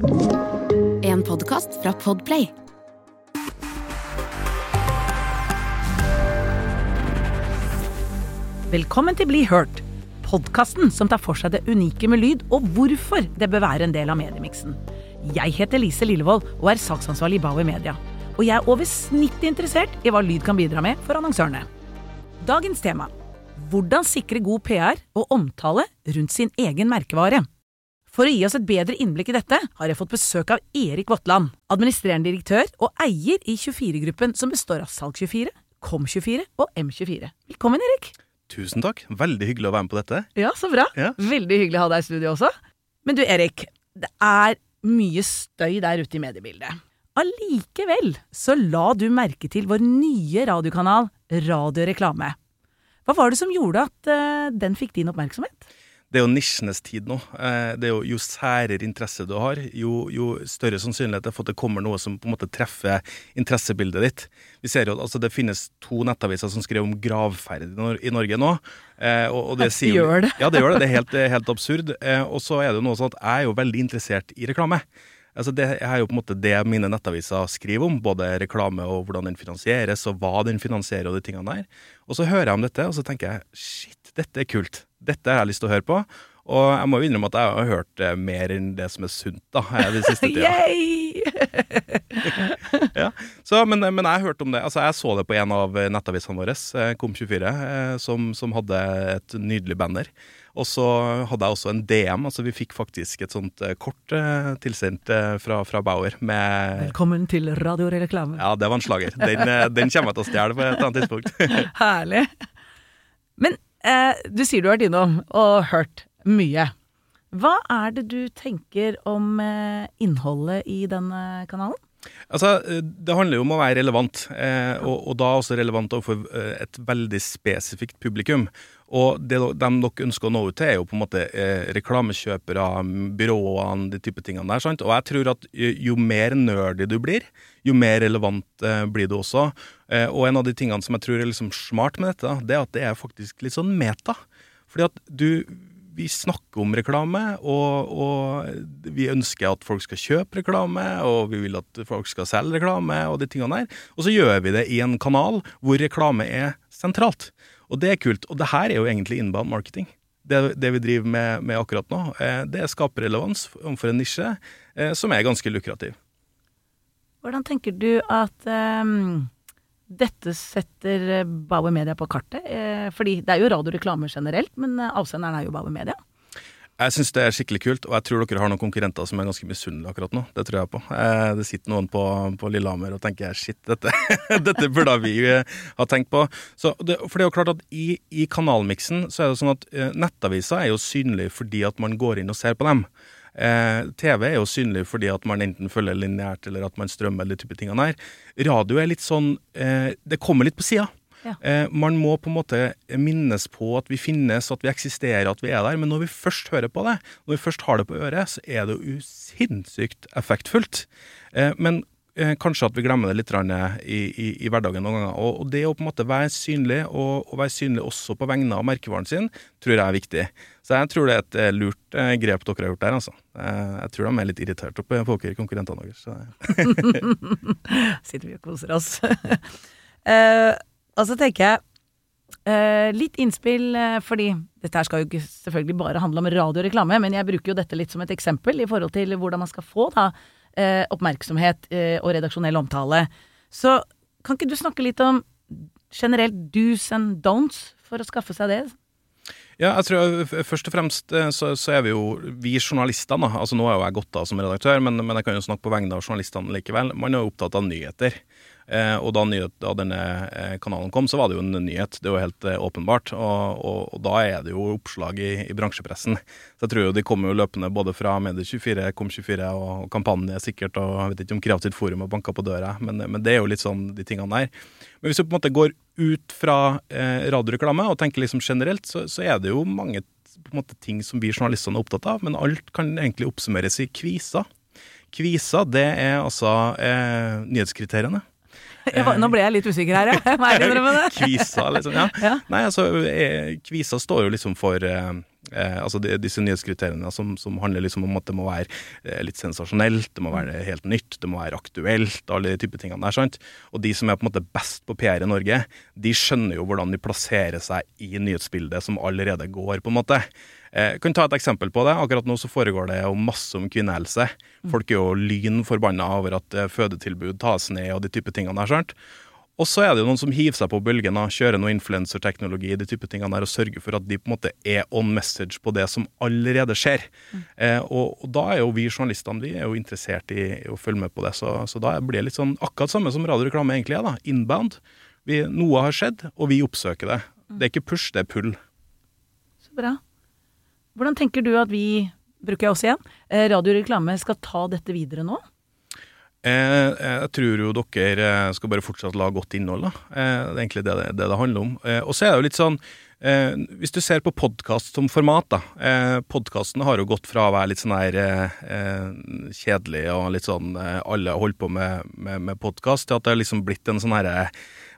En podkast fra Podplay. Velkommen til Bli hørt, podkasten som tar for seg det unike med lyd, og hvorfor det bør være en del av mediemiksen. Jeg heter Lise Lillevold og er saksansvarlig i Bauer Media. Og jeg er over snittet interessert i hva lyd kan bidra med for annonsørene. Dagens tema hvordan sikre god PR og omtale rundt sin egen merkevare. For å gi oss et bedre innblikk i dette, har jeg fått besøk av Erik Votland, administrerende direktør og eier i 24-gruppen som består av Salg24, Kom24 og M24. Velkommen, Erik. Tusen takk. Veldig hyggelig å være med på dette. Ja, så bra. Ja. Veldig hyggelig å ha deg i studio også. Men du, Erik. Det er mye støy der ute i mediebildet. Allikevel så la du merke til vår nye radiokanal Radioreklame. Hva var det som gjorde at uh, den fikk din oppmerksomhet? Det er jo nisjenes tid nå. Eh, Det er jo, jo særere interesse du har, jo, jo større sannsynlighet er for at det kommer noe som på en måte treffer interessebildet ditt. Vi ser jo at altså, det finnes to nettaviser som skriver om gravferd i Norge nå. eh, Og, og det sier gjør det? Ja, det gjør det. Det er helt, helt absurd. Eh, Og så er det jo noe sånn at jeg er jo veldig interessert i reklame. Altså det er jo på en måte det mine nettaviser skriver om, både reklame og hvordan den finansieres, og hva den finansierer og de tingene der. Og så hører jeg om dette, og så tenker jeg shit, dette er kult. Dette har jeg lyst til å høre på. Og jeg må jo innrømme at jeg har hørt mer enn det som er sunt, da, den siste tida. Ja. Så, men, men jeg hørte om det. Altså, jeg så det på en av nettavisene våre, eh, Kom24, eh, som, som hadde et nydelig banner. Og så hadde jeg også en DM. altså Vi fikk faktisk et sånt eh, kort tilsendt fra, fra Bauer med Velkommen til Radioreklame. Ja, det var en slager. Den, den kommer jeg til å stjele på et annet tidspunkt. Herlig. Men eh, du sier du har vært innom og hørt mye. Hva er det du tenker om eh, innholdet i denne kanalen? Altså, eh, Det handler jo om å være relevant, eh, og, og da også relevant overfor eh, et veldig spesifikt publikum. Og det de nok ønsker å nå ut til, er jo på en måte eh, reklamekjøpere, byråene, de type tingene der. sant? Og jeg tror at jo mer nerdy du blir, jo mer relevant eh, blir du også. Eh, og en av de tingene som jeg tror er liksom smart med dette, det er at det er faktisk litt sånn meta. Fordi at du vi snakker om reklame, og, og vi ønsker at folk skal kjøpe reklame, og vi vil at folk skal selge reklame, og de tingene der. Og så gjør vi det i en kanal hvor reklame er sentralt. Og det er kult. Og det her er jo egentlig inbound marketing. Det, det vi driver med, med akkurat nå, eh, det skaper relevans overfor en nisje eh, som er ganske lukrativ. Hvordan tenker du at ehm, dette setter eh, Bauer Media på kartet? Eh, fordi det er jo radioreklame generelt, men eh, avsenderen er jo Bauer Media. Jeg syns det er skikkelig kult, og jeg tror dere har noen konkurrenter som er ganske misunnelige akkurat nå. Det tror jeg på. Det sitter noen på, på Lillehammer og tenker shit, dette, dette burde vi ha tenkt på. Så det, for det er jo klart at i, i kanalmiksen så er det sånn at nettaviser er jo synlig fordi at man går inn og ser på dem. Eh, TV er jo synlig fordi at man enten følger lineært eller at man strømmer eller type tingene her. Radio er litt sånn eh, Det kommer litt på sida. Ja. Eh, man må på en måte minnes på at vi finnes, at vi eksisterer, at vi er der. Men når vi først hører på det, når vi først har det på øret, så er det jo sinnssykt effektfullt. Eh, men kanskje at vi glemmer det litt i, i, i hverdagen noen ganger. Og, og det å på en måte være synlig, og, og være synlig også på vegne av merkevaren sin, tror jeg er viktig. Så jeg tror det er et eh, lurt eh, grep dere har gjort der, altså. Eh, jeg tror de er litt irritert på på dere konkurrentene deres. Sitter vi og koser oss. eh, og så tenker jeg uh, litt innspill, uh, fordi dette her skal jo ikke selvfølgelig bare handle om radioreklame, men jeg bruker jo dette litt som et eksempel i forhold til hvordan man skal få da eh, oppmerksomhet eh, og redaksjonell omtale. Så kan ikke du snakke litt om generelt do's and don'ts for å skaffe seg det? Ja, jeg tror Først og fremst eh, så, så er vi jo vi journalistene. Altså Nå er jo jeg gått av som redaktør, men, men jeg kan jo snakke på vegne av journalistene likevel. Man er jo opptatt av nyheter. Eh, og da, nyhet, da denne eh, kanalen kom, så var det jo en nyhet. Det er jo helt eh, åpenbart. Og, og, og da er det jo oppslag i, i bransjepressen. Så jeg tror jo de kommer jo løpende både fra Medie24, Kom24 og Kampanje sikkert, og jeg vet ikke om Kreativt Forum har banka på døra, men, men det er jo litt sånn de tingene der. Men hvis du på en måte går ut fra eh, radioreklame og tenker liksom generelt, så, så er det jo mange måte, ting som vi journalistene er opptatt av, men alt kan egentlig oppsummeres i kviser. Kviser, det er altså eh, nyhetskriteriene. Var, nå ble jeg litt usikker her, jeg. Må ærlig innrømme det. Kvisa, liksom. Ja. Ja. Nei, altså, eh, Kvisa står jo liksom for eh, altså de, disse nyhetskriteriene som, som, handler liksom om at det må være eh, litt sensasjonelt, det må være helt nytt, det må være aktuelt, alle de type tingene der. sant? Og de som er på en måte best på PR i Norge, de skjønner jo hvordan de plasserer seg i nyhetsbildet som allerede går, på en måte. Jeg eh, kan ta et eksempel på det. Akkurat nå så foregår det jo masse om kvinnehelse. Folk er jo lyn forbanna over at eh, fødetilbud tas ned og de type tingene der. sant? Og så er det jo noen som hiver seg på bølgen og kjører noe influenserteknologi de type tingene der, og sørger for at de på en måte er on message på det som allerede skjer. Mm. Eh, og, og, da er jo vi journalistene vi er jo interessert i, i å følge med på det. Så, så, da blir det litt sånn akkurat samme som radioreklame egentlig er. da, Inbound. Vi, noe har skjedd, og vi oppsøker det. Det er ikke push, det er pull. Så bra. Hvordan tenker du at vi, bruker jeg også igjen, eh, radioreklame skal ta dette videre nå? Eh, jeg tror jo dere eh, skal bare fortsatt lage godt innhold. Da. Det er egentlig det det, det, det handler om. Og så er det jo litt sånn Eh, hvis du ser på podkast som format, da. Eh, Podkasten har jo gått fra å være litt sånn her eh, kjedelig og litt sånn alle holder på med, med, med podkast, til at det har liksom blitt en sånn herre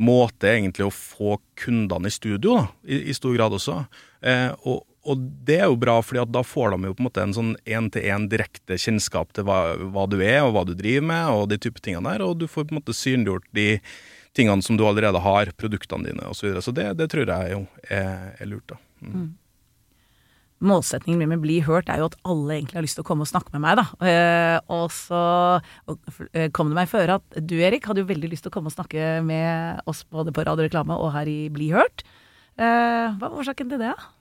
måte egentlig å få kundene i studio, da, i, i stor grad også. Eh, og, og det er jo bra, fordi da får de jo på en måte en sånn én-til-én direkte kjennskap til hva, hva, du er og hva du driver med, og de type tingene der, og du får på en måte synliggjort de tingene som du allerede har, produktene dine osv. Så, videre. så det, det, tror jeg jo er, er lurt, da. Mm. Mm. Målsetningen min med Bli hørt er jo at alle egentlig har lyst til å komme og snakke med meg, da. Eh, og så eh, kom det meg for at du, Erik, hadde jo veldig lyst til å komme og snakke med oss både på Radio Reklame og her i Bli hørt. Eh, hva var årsaken til det? da?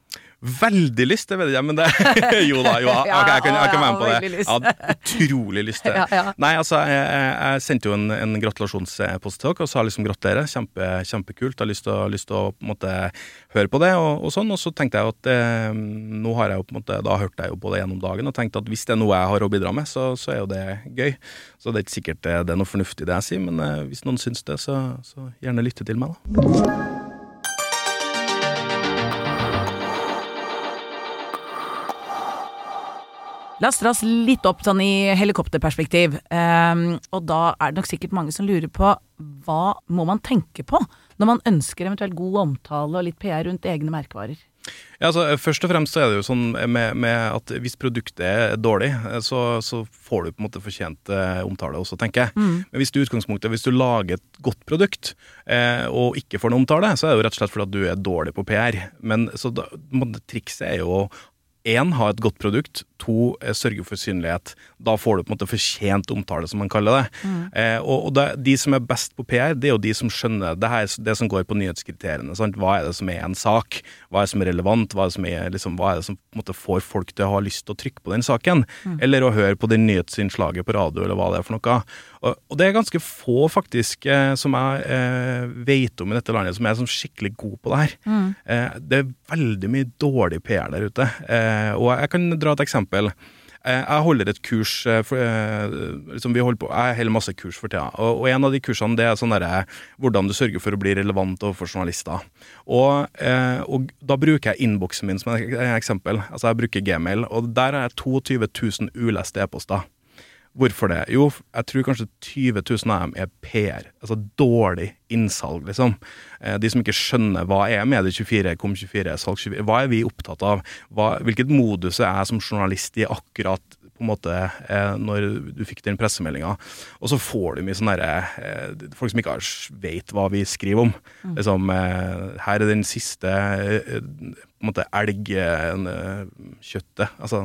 Veldig lyst, det vet jeg, men det Jo da, jo. Okay, jeg kan, jeg kan være med på det. Jeg hadde utrolig lyst til det. Nei, altså, jeg, jeg, sendte jo en, en gratulasjonspost til dere og sa liksom gratulerer. Kjempe, kjempekult. Jeg har lyst til, lyst til å på en måte høre på det og, og sånn. Og så tenkte jeg at eh, nå har jeg jo på en måte Da hørte jeg jo på det gjennom dagen og tenkte at hvis det er noe jeg har å bidra med, så, så er jo det gøy. Så det er ikke sikkert det, det er noe fornuftig det jeg sier, men eh, hvis noen syns det, så, så gjerne lytte til meg, da. La oss dra oss litt opp sånn i helikopterperspektiv. Um, og da er det nok sikkert mange som lurer på hva må man tenke på når man ønsker eventuelt god omtale og litt PR rundt egne merkevarer? Ja, altså, først og fremst så er det jo sånn med, med at hvis produktet er dårlig, så, så, får du på en måte fortjent eh, omtale også, tenker jeg. Mm. Men hvis du utgangspunktet, hvis du lager et godt produkt eh, og ikke får noen omtale, så er det jo rett og slett fordi at du er dårlig på PR. Men så da, trikset er jo én, ha et godt produkt. To, eh, sørge for synlighet. Da får du på en måte fortjent omtale, som man kaller det. Mm. Eh, og, og det, de som er best på PR, det er jo de som skjønner det, her, det som går på nyhetskriteriene. Sant? Hva er det som er en sak? Hva er det som er relevant? Hva er det som, er, liksom, er det som måte får folk til å ha lyst til å trykke på den saken? Mm. Eller å høre på det nyhetsinnslaget på radio, eller hva det er for noe. Og, og det er ganske få, faktisk, eh, som jeg eh, vet om i dette landet, som er sånn skikkelig gode på det her. Mm. Eh, det er veldig mye dårlig PR der ute. Eh, og jeg kan dra et eksempel. Eh, jeg holder et kurs liksom vi holder på, Jeg holder masse kurs for tida. Og, og en av de kursene det er sånn der, hvordan du sørger for å bli relevant overfor journalister. Og, og da bruker jeg innboksen min som et eksempel. Altså Jeg bruker Gmail, og der har jeg 22 000 uleste e-poster. Hvorfor det? Jo, jeg tror kanskje 20 000 av dem er PR. Altså dårlig innsalg, liksom. Eh, de som ikke skjønner hva er Medie24, Kom24, Salg24, hva er vi opptatt av? Hva, hvilket modus er jeg som journalist i akkurat på en måte eh, når du fikk den pressemeldinga. Og så får du mye sånn derre eh, Folk som ikke vet hva vi skriver om. Mm. Liksom, eh, her er den siste på en måte elgkjøttet. Altså,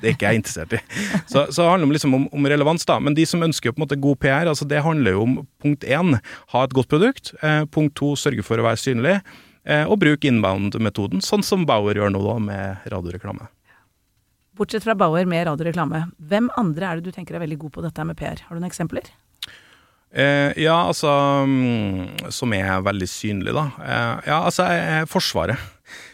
det er ikke jeg interessert i. Så, så det handler liksom om, om, relevans, da. Men de som ønsker på en måte god PR, altså det handler jo om punkt én ha et godt produkt. Eh, punkt to sørge for å være synlig. Eh, og bruk inbound-metoden, sånn som Bauer gjør nå da med radioreklame. Bortsett fra Bauer med radioreklame, hvem andre er det du tenker er veldig god på dette med PR? Har du noen eksempler? Eh, ja, altså mm, Som er veldig synlig, da. Eh, ja, altså Forsvaret.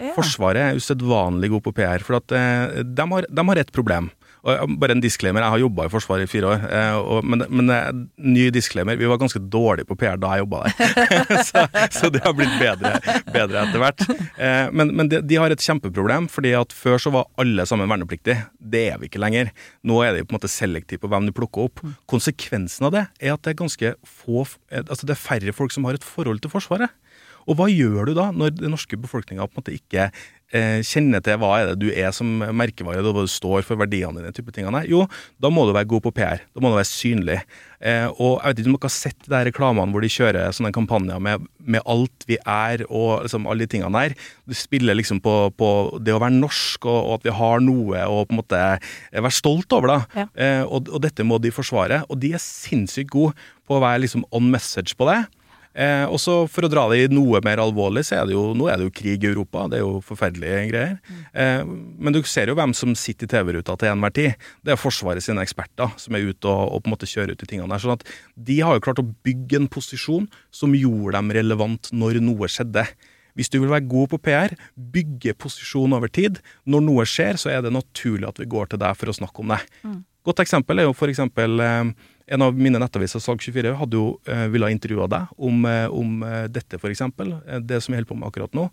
Ja. Forsvaret er usedvanlig god på PR, for at eh, de, har, de har et problem. Bare en disclaimer, jeg har jobba i Forsvaret i fire år, eh, og, men, men, eh, ny disclaimer, vi var ganske dårlige på PR da jeg jobba der. så, så, det har blitt bedre, bedre etter hvert. Eh, men, men de, de, har et kjempeproblem, fordi at før så var alle sammen vernepliktige. Det er vi ikke lenger. Nå er de på en måte selektive på hvem de plukker opp. Konsekvensen av det er at det er ganske få Altså det er færre folk som har et forhold til Forsvaret. Og hva gjør du da, når den norske befolkninga på en måte ikke eh, kjenner til hva er det du er som merkevare, hva du står for verdiene dine, type tingene. Jo, da må du være god på PR. Da må du være synlig. Eh, og jeg vet ikke om dere har sett de reklamene hvor de kjører sånne kampanjer med, med alt vi er og liksom alle de tingene der. Du spiller liksom på, på det å være norsk og, og, at vi har noe å på en måte være stolt over. da. Ja. Eh, og, og dette må de forsvare. Og de er sinnssykt gode på å være liksom on message på det. Eh, og så For å dra det i noe mer alvorlig, så er det jo nå er det jo krig i Europa. Det er jo forferdelige greier. Eh, men du ser jo hvem som sitter i TV-ruta til enhver tid. Det er Forsvaret sine eksperter som er ute og, og på en måte kjører ut de tingene der. sånn at de har jo klart å bygge en posisjon som gjorde dem relevant når noe skjedde. Hvis du vil være god på PR, bygge posisjon over tid. Når noe skjer, så er det naturlig at vi går til deg for å snakke om det. Godt eksempel er jo for eksempel eh, en av mine nettaviser, Salg24, hadde jo eh, ville intervjua deg om, eh, om eh, dette, f.eks. Eh, det som jeg holder på med akkurat nå.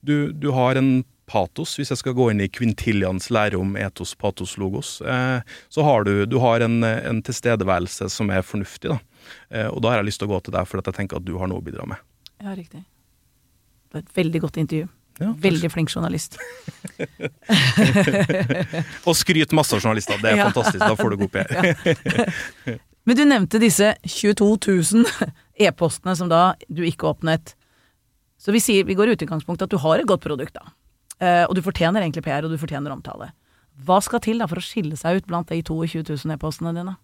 Du, du har en patos, hvis jeg skal gå inn i Quintilians lære om etos, patos, logos, eh, så har du, du har en, en tilstedeværelse som er fornuftig. da. Eh, og da har jeg lyst til å gå til deg, for at jeg tenker at du har noe å bidra med. Ja, riktig. Det var et veldig godt intervju. Ja, Veldig flink journalist. Og skryt masse av journalister, det er Ja. fantastisk. Da får du god PR. Men du nevnte disse 22 000 e-postene som da du ikke åpnet. Så vi, sier, vi går i utgangspunktet at du har et godt produkt, da. Eh, og du fortjener egentlig PR, og du fortjener omtale. Hva skal til da for å skille seg ut blant de 22 000 e-postene dine?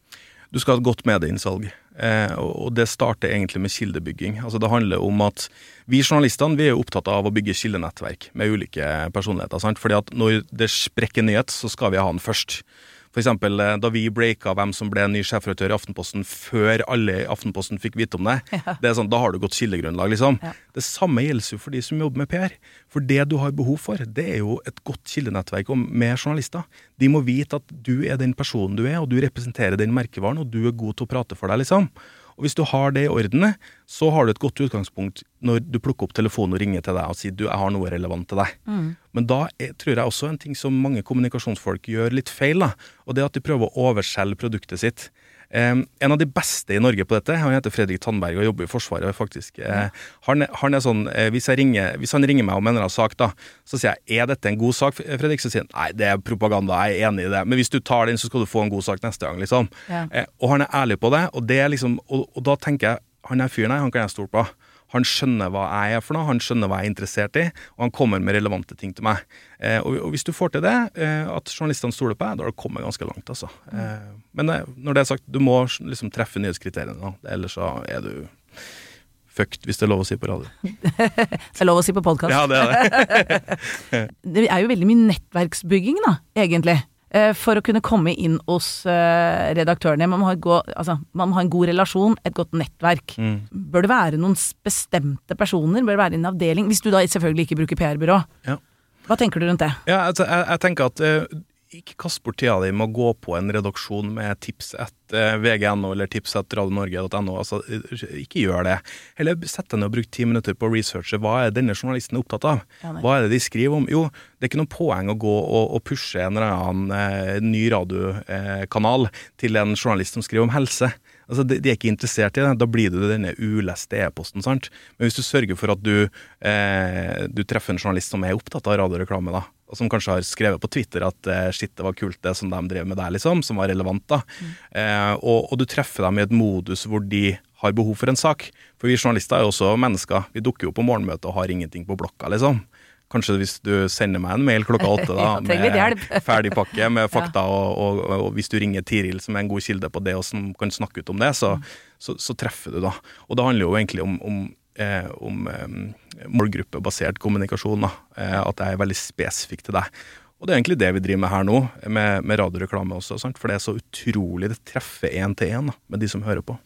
Du skal ha et godt medieinnsalg, eh, og det starter egentlig med kildebygging. Altså Det handler om at vi journalistene vi er opptatt av å bygge kildenettverk med ulike personligheter. sant? Fordi at når det sprekker nyhet, så skal vi ha den først. Eksempel eh, da vi breaka hvem som ble ny sjefredaktør i Aftenposten før alle i Aftenposten fikk vite om det. det er sånn, Da har du godt kildegrunnlag, liksom. Ja. Det samme gjelder jo for de som jobber med PR. For det du har behov for, det er jo et godt kildenettverk med journalister. De må vite at du er den personen du er, og du representerer den merkevaren, og du er god til å prate for deg, liksom. Og hvis du har det i orden, så har du et godt utgangspunkt når du plukker opp telefonen og ringer til deg og sier du, jeg har noe relevant til deg. Men da er, tror jeg også en ting som mange kommunikasjonsfolk gjør litt feil, da, og det er at de prøver å overselge produktet sitt. En av de beste i Norge på dette, han heter Fredrik Tandberg og jobber i Forsvaret, faktisk. Eh, han, han er sånn, eh, hvis, ringer, hvis han ringer meg om en eller annen sak, da, så sier jeg er dette en god sak, Fredrik? Så sier han nei, det er propaganda, jeg er enig i det. Men hvis du tar den, så skal du få en god sak neste gang, liksom. Ja. Eh, og han er ærlig på det, og, det er liksom, og, og da tenker jeg han er fyren her, han kan jeg stole på. Han skjønner hva jeg er for noe, han skjønner hva jeg er interessert i, og han kommer med relevante ting til meg. Eh, og, og hvis du får til det, eh, at journalistene stoler på deg, da har du kommet ganske langt, altså. Eh, men eh, når det er sagt, du må liksom treffe nyhetskriteriene, ellers så er du fucked, hvis det er lov å si på radio. Det er lov å si på podkast. Ja, det er det. Det er jo veldig mye nettverksbygging, da, egentlig. Eh, For å kunne komme inn hos eh, redaktørene. Man må, ha gå, altså, man må ha en god relasjon, et godt nettverk. Mm. Bør det være noen bestemte personer? Bør det være en avdeling? Hvis du da selvfølgelig ikke bruker PR-byrå. Ja. Hva tenker du rundt det? Ja, altså, jeg, jeg tenker at eh, ikke kast bort tida di med å gå på en redaksjon med tips etter vg.no eller tips etter radionorge.no. Altså, eh, ikke gjør det. Heller sett deg ned og bruk ti minutter på å researche hva er denne journalisten opptatt av. Hva er det de skriver om? Jo, det er ikke noe poeng å gå og, og pushe en eller annen eh, ny radiokanal til en journalist som skriver om helse. Altså, de, de er ikke interessert i det. Da blir det denne uleste e-posten. sant? Men hvis du sørger for at du, eh, du treffer en journalist som er opptatt av radioreklame, da, og som kanskje har skrevet på Twitter at eh, shit, det var kult det som de drev med der, liksom, som var relevant, da. Eh, og, og du treffer dem i et modus hvor de har behov for en sak. For vi journalister er jo også mennesker. Vi dukker jo på morgenmøtet og har ingenting på blokka, liksom. Kanskje hvis du sender meg en mail klokka åtte da, Ja, trenger litt hjelp. ferdig pakke med fakta, og, og, og hvis du ringer Tiril, som er en god kilde på det, og som kan snakke ut om det, så, så, så treffer du da. Og det handler jo egentlig om, om, eh, om eh, målgruppebasert kommunikasjon. Eh, at jeg er veldig spesifikt til deg. Og det er egentlig det vi driver med her nå, med, med radioreklame også, sant? for det er så utrolig, det treffer én til én med de som hører på.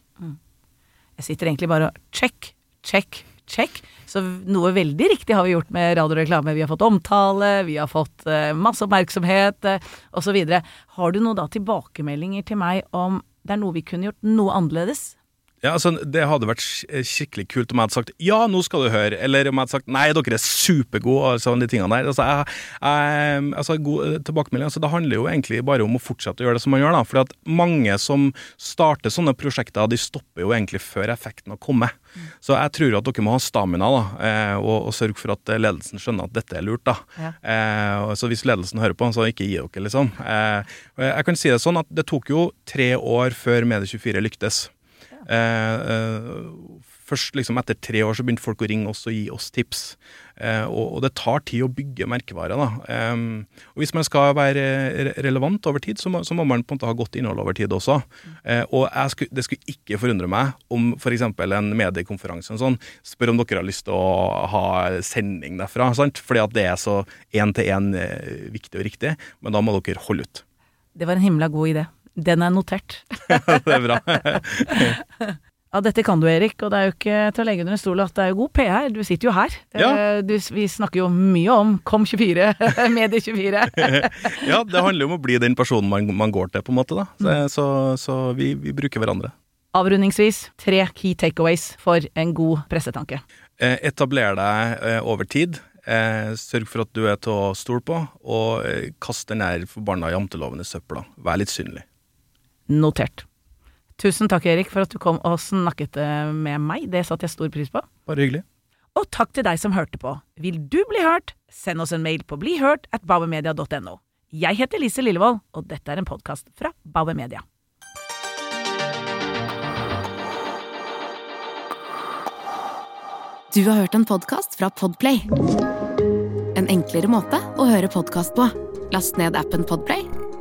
Jeg sitter egentlig bare og check, check, check. Så noe veldig riktig har vi gjort med radioreklame. Vi har fått omtale, vi har fått eh, masse oppmerksomhet eh, osv. Har du noen da tilbakemeldinger til meg om det er noe vi kunne gjort noe annerledes? Ja, altså, Det hadde vært skikkelig kult om jeg hadde sagt 'ja, nå skal du høre', eller om jeg hadde sagt 'nei, dere er supergode', og sånn de tingene der. Altså, jeg, jeg, altså god tilbakemelding, altså, Det handler jo egentlig bare om å fortsette å gjøre det som man gjør. da, for at mange som starter sånne prosjekter, de stopper jo egentlig før effekten har kommet. Mm. Så jeg tror at dere må ha stamina da, eh, og, og sørge for at ledelsen skjønner at dette er lurt. da. Ja. Eh, så Hvis ledelsen hører på, så ikke gi dere, liksom. Eh, jeg kan si det sånn at det tok jo tre år før Medie24 lyktes. Eh, eh, først liksom etter tre år så begynte folk å ringe oss og gi oss tips. Eh, og, og, det tar tid å bygge merkevarer. da. Eh, og Hvis man skal være relevant over tid, så må, så må, man på en måte ha godt innhold over tid også. Eh, og skulle, det skulle ikke forundre meg om f.eks. en mediekonferanse sånn, spør om dere har lyst til å ha sending derfra. sant? Fordi at det er så én-til-én viktig og riktig. Men da må dere holde ut. Det var en himla god idé. Den er notert. det er bra. ja, dette kan du, Erik, og det er jo ikke til å legge under en stol at det er jo god PR. Du sitter jo her. Ja. Eh, du, vi snakker jo mye om Kom24, Medie24. ja, det handler jo om å bli den personen man, man går til, på en måte. da. Så, mm. så, så vi, vi, bruker hverandre. Avrundingsvis, tre key takeaways for en god pressetanke. Eh, etabler deg eh, over tid. Sørg for at du er til å stole på, og kast den der forbanna janteloven i søpla. Vær litt synlig. Notert. Tusen takk, Erik, for at du kom og snakket eh, med meg. Det satte jeg stor pris på. Bare hyggelig. Og takk til deg som hørte på. Vil du bli hørt, send oss en mail på blihørt at bauermedia.no. Jeg heter Lise Lillevold, og dette er en podkast fra Bauer Media. Du har hørt en podkast fra Podplay. En enklere måte å høre podkast på. Last ned appen Podplay